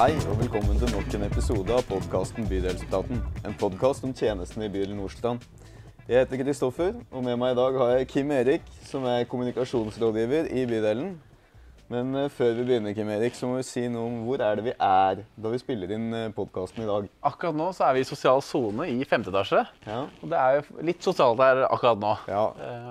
Hei og velkommen til nok en episode av podkasten Bydelsetaten. En podkast om tjenestene i bydel Nordstrand. Jeg heter Kristoffer, og med meg i dag har jeg Kim Erik, som er kommunikasjonsrådgiver i bydelen. Men eh, før vi begynner, Kim Erik, så må vi si noe om hvor er det vi er da vi spiller inn podkasten i dag. Akkurat nå så er vi i sosial sone i femte etasje. Ja. Og det er jo litt sosialt her akkurat nå. Ja.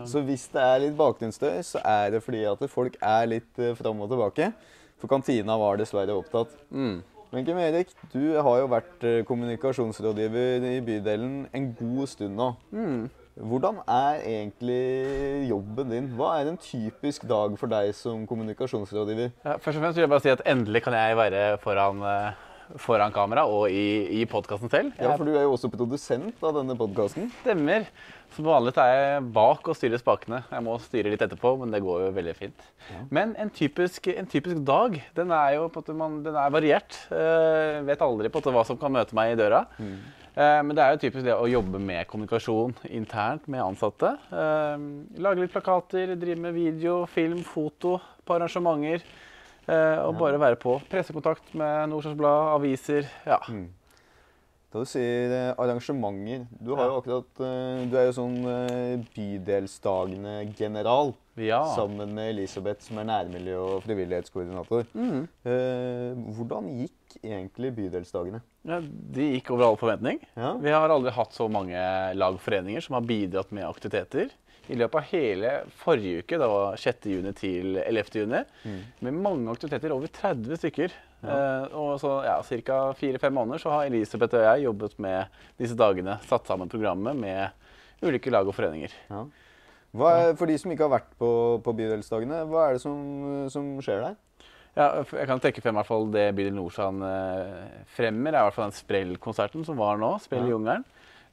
Så hvis det er litt bakgrunnsstøy, så er det fordi at folk er litt eh, fram og tilbake. For kantina var dessverre opptatt. Mm. Men Kim Erik, du har jo vært eh, kommunikasjonsrådgiver i bydelen en god stund nå. Mm. Hvordan er egentlig jobben din? Hva er en typisk dag for deg som kommunikasjonsrådgiver? Ja, først og fremst vil jeg bare si at endelig kan jeg være foran, eh, foran kamera og i, i podkasten selv. Ja, For du er jo også produsent av denne podkasten. stemmer. Som vanlig er jeg bak og styrer spakene. Jeg må styre litt etterpå, men det går jo veldig fint. Men en typisk, en typisk dag, den er jo man, den er variert. Uh, vet aldri på hva som kan møte meg i døra. Eh, men det er jo typisk det å jobbe med kommunikasjon internt med ansatte. Eh, lage litt plakater, drive med video, film, foto på arrangementer. Eh, og bare være på. Pressekontakt med Nordstrands Blad, aviser. Ja. Da du sier eh, arrangementer Du, har jo akkurat, eh, du er jo sånn Bydelsdagene-general. ja. Sammen med Elisabeth, som er nærmiljø- og frivillighetskoordinator. Mm. Eh, hvordan gikk egentlig Bydelsdagene? ja. De gikk over all forventning. Ja. Vi har aldri hatt så mange lag og foreninger som har bidratt med aktiviteter. I løpet av hele forrige uke, 6. juni til 11. juni, med mange aktiviteter, over 30 stykker. Eh, og så ja, ca. fire-fem måneder så har Elisabeth og jeg jobbet med disse dagene, satt sammen programmet med ulike lag og foreninger. Ja. Hva er, for de som ikke har vært på, på Bydelsdagene, hva er det som, som skjer der? Ja, jeg kan trekke frem i hvert fall det Bydel Norsan eh, fremmer, er i hvert fall den Sprell-konserten som var nå, Sprell i Ja.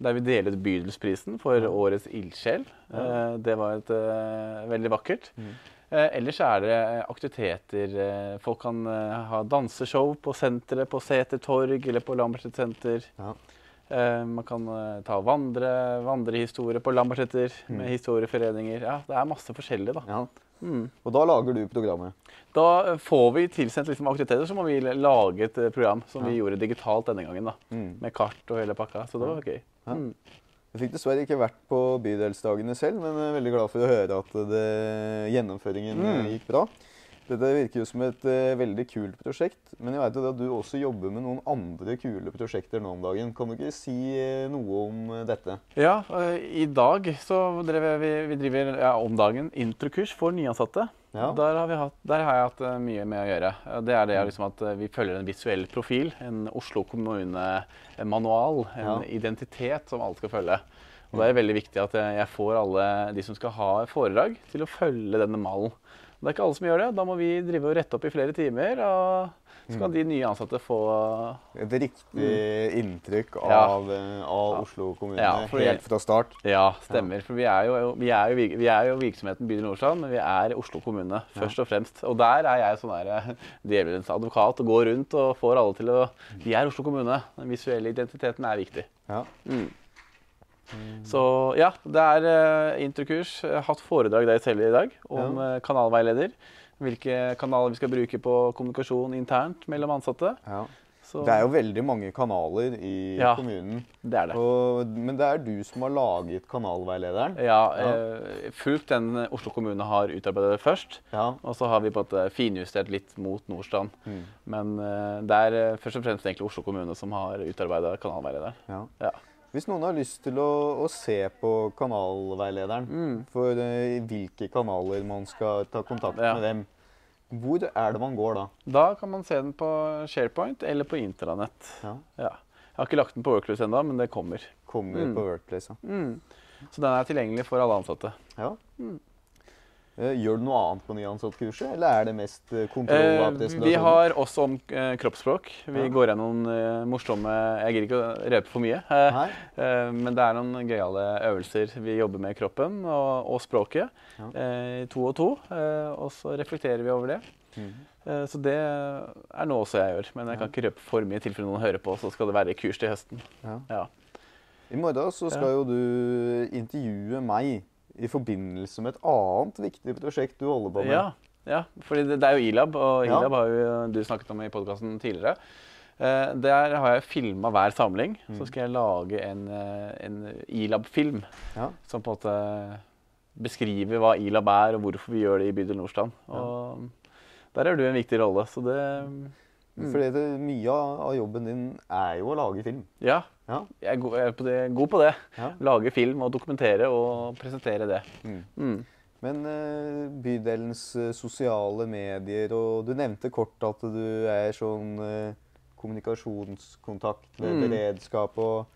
Der vi delet Bydelsprisen for årets ildsjel. Eh, det var et, eh, veldig vakkert. Mm. Eh, ellers er det aktiviteter. Folk kan ha danseshow på senteret, på Seter torg eller på Lambertseter senter. Ja. Eh, man kan ta vandre, vandrehistorie på Lambertseter med historieforeninger. Ja, det er masse forskjellig, da. Ja. Mm. Og da lager du programmet. Da får vi tilsendt liksom aktiviteter, så må vi lage et program som vi gjorde digitalt denne gangen. da, Mm. Med kart og hele pakka. Så det var gøy. Ja. Mm. Jeg fikk dessverre ikke vært på Bydelsdagene selv, men er veldig glad for å høre at det, gjennomføringen eh, Mm. gikk bra. Dette virker jo som et uh, veldig kult prosjekt, men jeg vet jo at du også jobber med noen andre kule prosjekter nå om dagen. Kan du ikke si uh, noe om uh, dette? Ja, i dag så drev vi, vi driver ja, om dagen introkurs for nyansatte. Ja. Der, har vi hatt, der har jeg hatt mye med å gjøre. Det er det liksom at vi følger en visuell profil, en Oslo kommune-manual, en Ja. identitet som alle skal følge. Og det er veldig viktig at jeg får alle de som skal ha foredrag, til å følge denne malen. Det er ikke alle som gjør det. Da må vi drive og rette opp i flere timer. Og så kan de nye ansatte få Et riktig inntrykk Mm. Ja. av, eh, av Oslo kommune Ja, helt fra start. Ja, stemmer. For vi er jo, vi er jo, vi er jo virksomheten Bydel Nordstrand, men vi er Oslo kommune først og fremst. Og der er jeg sånn eh, djevelens advokat og går rundt og får alle til å Vi er Oslo kommune. Den visuelle identiteten er viktig. Ja. Mm. Så ja, det er uh, interkurs. Jeg har hatt foredrag der selv i dag om Ja. eh, kanalveileder. Hvilke kanaler vi skal bruke på kommunikasjon internt mellom ansatte. Ja. Så Det er jo veldig mange kanaler i Ja. kommunen. det er det. Og, men det er du som har laget kanalveilederen. Ja, eh, fulgt den Oslo kommune har utarbeidet først. Ja. Og så har vi på en måte finjustert litt mot Nordstrand. Mm. Men det er først og fremst egentlig Oslo kommune som har utarbeida Ja, Ja. Hvis noen har lyst til å, å se på kanalveilederen, Mm. for uh, hvilke kanaler man skal ta kontakt Ja. med dem, hvor er det man går da? Da kan man se den på SharePoint eller på intranett. Ja. Ja. Jeg har ikke lagt den på Workplace ennå, men det kommer. Kommer Mm. på Workplace. Ja. Mm. Så den er tilgjengelig for alle ansatte. Ja. Eh, Gjør du noe annet på nyansattkurset, eller er det mest eh, kontroll Eh, av vi har også om kroppsspråk. Vi Ja. går gjennom morsomme Jeg gidder ikke å røpe for mye. Eh, Nei? Men det er noen gøyale øvelser vi jobber med kroppen og, og språket. Ja. To og to. eh, Og så reflekterer vi over det. Mm. Eh, Så det er noe også jeg gjør. Men jeg kan ikke røpe for mye i tilfelle noen hører på. Så skal det være kurs til høsten. Ja. Ja. I morgen så skal jo du intervjue meg i forbindelse med et annet viktig prosjekt du holder på med. ja. Ja, fordi det, det er jo Ilab, og Ja. Ilab har jo du snakket om i podkasten tidligere. Eh, der har jeg filma hver samling. Mm. Så skal jeg lage en, eh, en Ilab-film Ja. som på en måte beskriver hva Ilab er, og hvorfor vi gjør det i bydel Nordstrand. Og der har du en viktig rolle, så det Mm. Fordi det, mye av jobben din er jo å lage film. Ja, Ja. jeg er, god, jeg er på det, god på det. Ja. Lage film og dokumentere og presentere det. Mm. Mm. Men uh, bydelens eh, sosiale medier, og du nevnte kort at du er sånn uh, kommunikasjonskontakt med Mm. beredskap og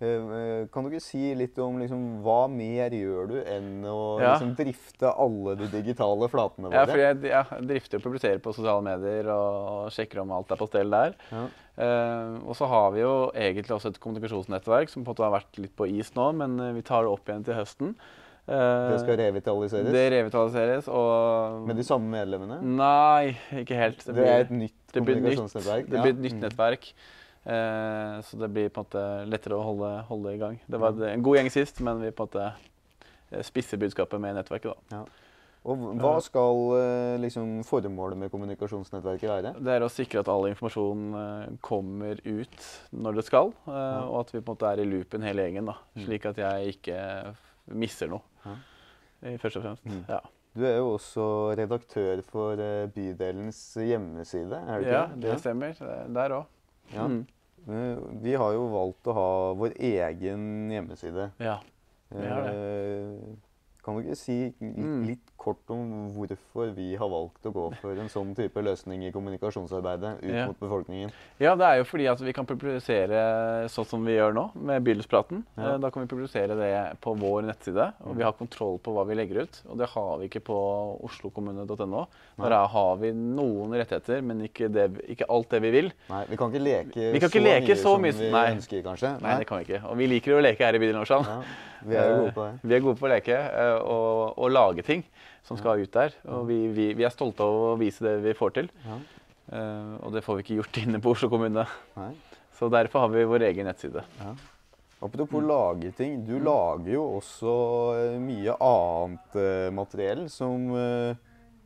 Kan du ikke si litt om liksom, hva mer gjør du enn å Ja. liksom, drifte alle de digitale flatene våre? Ja, for jeg, jeg drifter og publiserer på sosiale medier og, sjekker om alt er på stell der. Ja. Uh, og så har vi jo egentlig også et kommunikasjonsnettverk som på en måte har vært litt på is nå, men eh, vi tar det opp igjen til høsten. Eh, Det skal revitaliseres det revitaliseres og med de samme medlemmene? Nei, ikke helt. Det er et nytt det blir nytt, kommunikasjonsnettverk? det blir et nytt nettverk. Eh, så det blir på en måte lettere å holde, holde i gang. Det var en god gjeng sist, men vi på en måte eh, spisser budskapet med nettverket. da. Og hva skal eh, liksom, formålet med kommunikasjonsnettverket være? Det er å sikre at all informasjon kommer ut når det skal, og at vi på en måte er i loopen hele gjengen. da, Mm. Slik at jeg ikke misser noe, Ja. først og fremst. Mm. Ja, Du er jo også redaktør for bydelens hjemmeside, er du ikke ja det? det stemmer. Er Der òg. Ja. Mm. Eh, Vi har jo valgt å ha vår egen hjemmeside. ja. Vi har det. Eh, Kan du ikke si litt, Mm. litt kort om hvorfor vi har valgt å gå for en sånn type løsning i kommunikasjonsarbeidet ut Ja. mot befolkningen? Ja, det er jo fordi at vi kan publisere sånn som vi gjør nå, med Bydelspraten. Ja. Eh, Da kan vi publisere det på vår nettside, og vi har kontroll på hva vi legger ut. Og det har vi ikke på oslokommune.no. Der er- har vi noen rettigheter, men ikke, det, ikke alt det vi vil. Nei, vi kan ikke leke, Vi kan ikke leke så mye som vi nei. ønsker, kanskje. Nei, det kan vi ikke. Og vi liker jo å leke her i bydelen Nordstrand. Ja, vi er jo gode på det. Vi er gode på å leke eh, og, og lage ting som skal ut der. Og vi, vi, vi er stolte av å vise det vi får til. Ja. Uh, og det får vi ikke gjort inne på Oslo kommune. Nei. Så derfor har vi vår egen nettside. Apropos lage ting. Du lager jo også eh, mye annet eh, materiell, som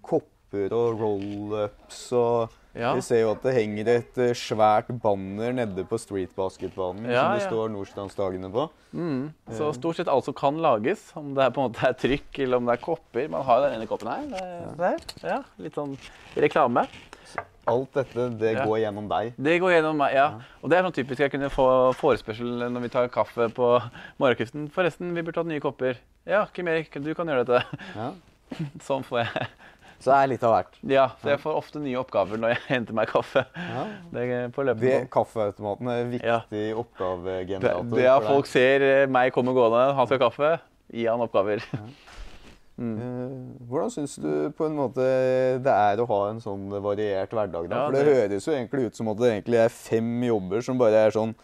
kopper og roll-ups og Ja. Vi ser jo at det henger et eh, svært banner nede på streetbasketbanen Ja, som det ja. står Nordstrandsdagene på. Mm. Så stort sett alt som kan lages, om det er på en måte er trykk eller om det er kopper Man har jo den ene koppen her. Ja, litt sånn reklame. Alt dette det Ja. går gjennom deg. Det går gjennom meg, ja. Og det er sånn typisk jeg kunne få forespørsel når vi tar kaffe på morgenkvisten. Forresten, vi burde hatt nye kopper. Ja, Kim Erik, du kan gjøre dette. Ja. Sånn får jeg. Så det er litt av hvert. Ja, så jeg får ofte nye oppgaver når jeg henter meg kaffe. Ja. Det er på løpet. Det. Kaffeautomaten er en viktig ja. oppgavegenerator. det at folk ser eh, meg komme gående, han skal ha kaffe, gi han oppgaver. Eh, Hvordan syns du på en måte det er å ha en sånn variert hverdag? da? Ja, For det, det- høres jo egentlig ut som at det egentlig er fem jobber som bare er sånn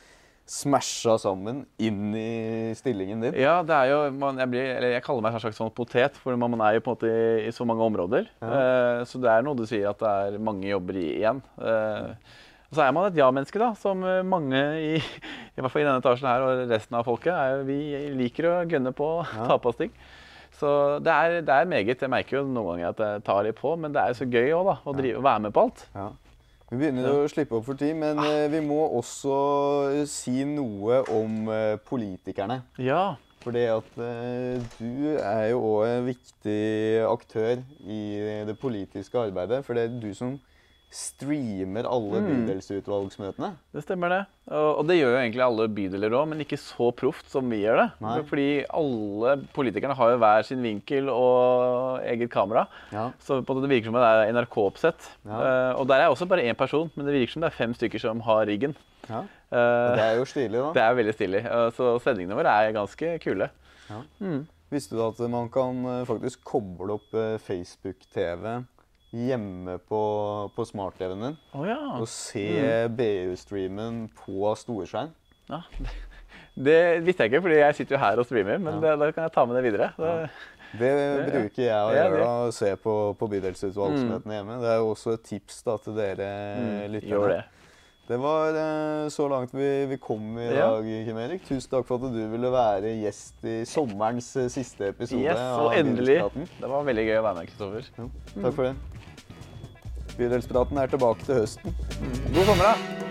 smasha sammen inn i stillingen din. Ja, det er jo, man, jeg, blir, eller jeg kaller meg en slags sånn potet, for man man er jo på en måte i, i så mange områder. Eh, så det er noe du sier at det er mange jobber i igjen. Eh, og så er man et ja-menneske, da, som eh, mange i, i hvert fall i denne etasjen her og resten av folket. Er, vi liker å gønne på å ta på oss ting. Så det er, det er meget. Jeg merker jo noen ganger at jeg tar litt på, men det er jo så gøy òg, da. Å drive, være med på alt. Ja. Vi begynner å slippe opp for tid, men ah. vi må også eh, si noe om eh, politikerne. Ja. Fordi at eh, du er jo òg en viktig aktør i det politiske arbeidet. For det er du som streamer alle Mm. bydelsutvalgsmøtene. Det stemmer det. Og det gjør jo egentlig alle bydeler òg, men ikke så proft som vi gjør det. Nei. Fordi alle politikerne har jo hver sin vinkel og eget kamera. Ja. Så på det virker som det er NRK-oppsett. Ja. Eh, og der er også bare én person, men det virker som det er fem stykker som har riggen. ja. Eh, Det er jo stilig, da. det er veldig stilig. Eh, så sendingene våre er ganske kule. Visste du at man kan faktisk koble opp Facebook-TV hjemme på, på smart-TV-en din Å ja. og se Mm. BU-streamen på storskjerm? ja. Det visste jeg ikke, fordi jeg sitter jo her og streamer, men Ja. det, da kan jeg ta med det videre. Det, Det bruker jeg å gjøre, da, å se på, på bydelsutvalgsmøtene hjemme. Det er jo også et tips da, til dere mm, lyttere. Det. Var eh, så langt vi, vi kom i Ja. dag, Kim Erik. Tusen takk for at du ville være gjest i sommerens eh, siste episode Yes, og av endelig. Det var veldig gøy å være med, Kristoffer. Ja, takk for det. Bydelspraten er tilbake til høsten. God sommer, da.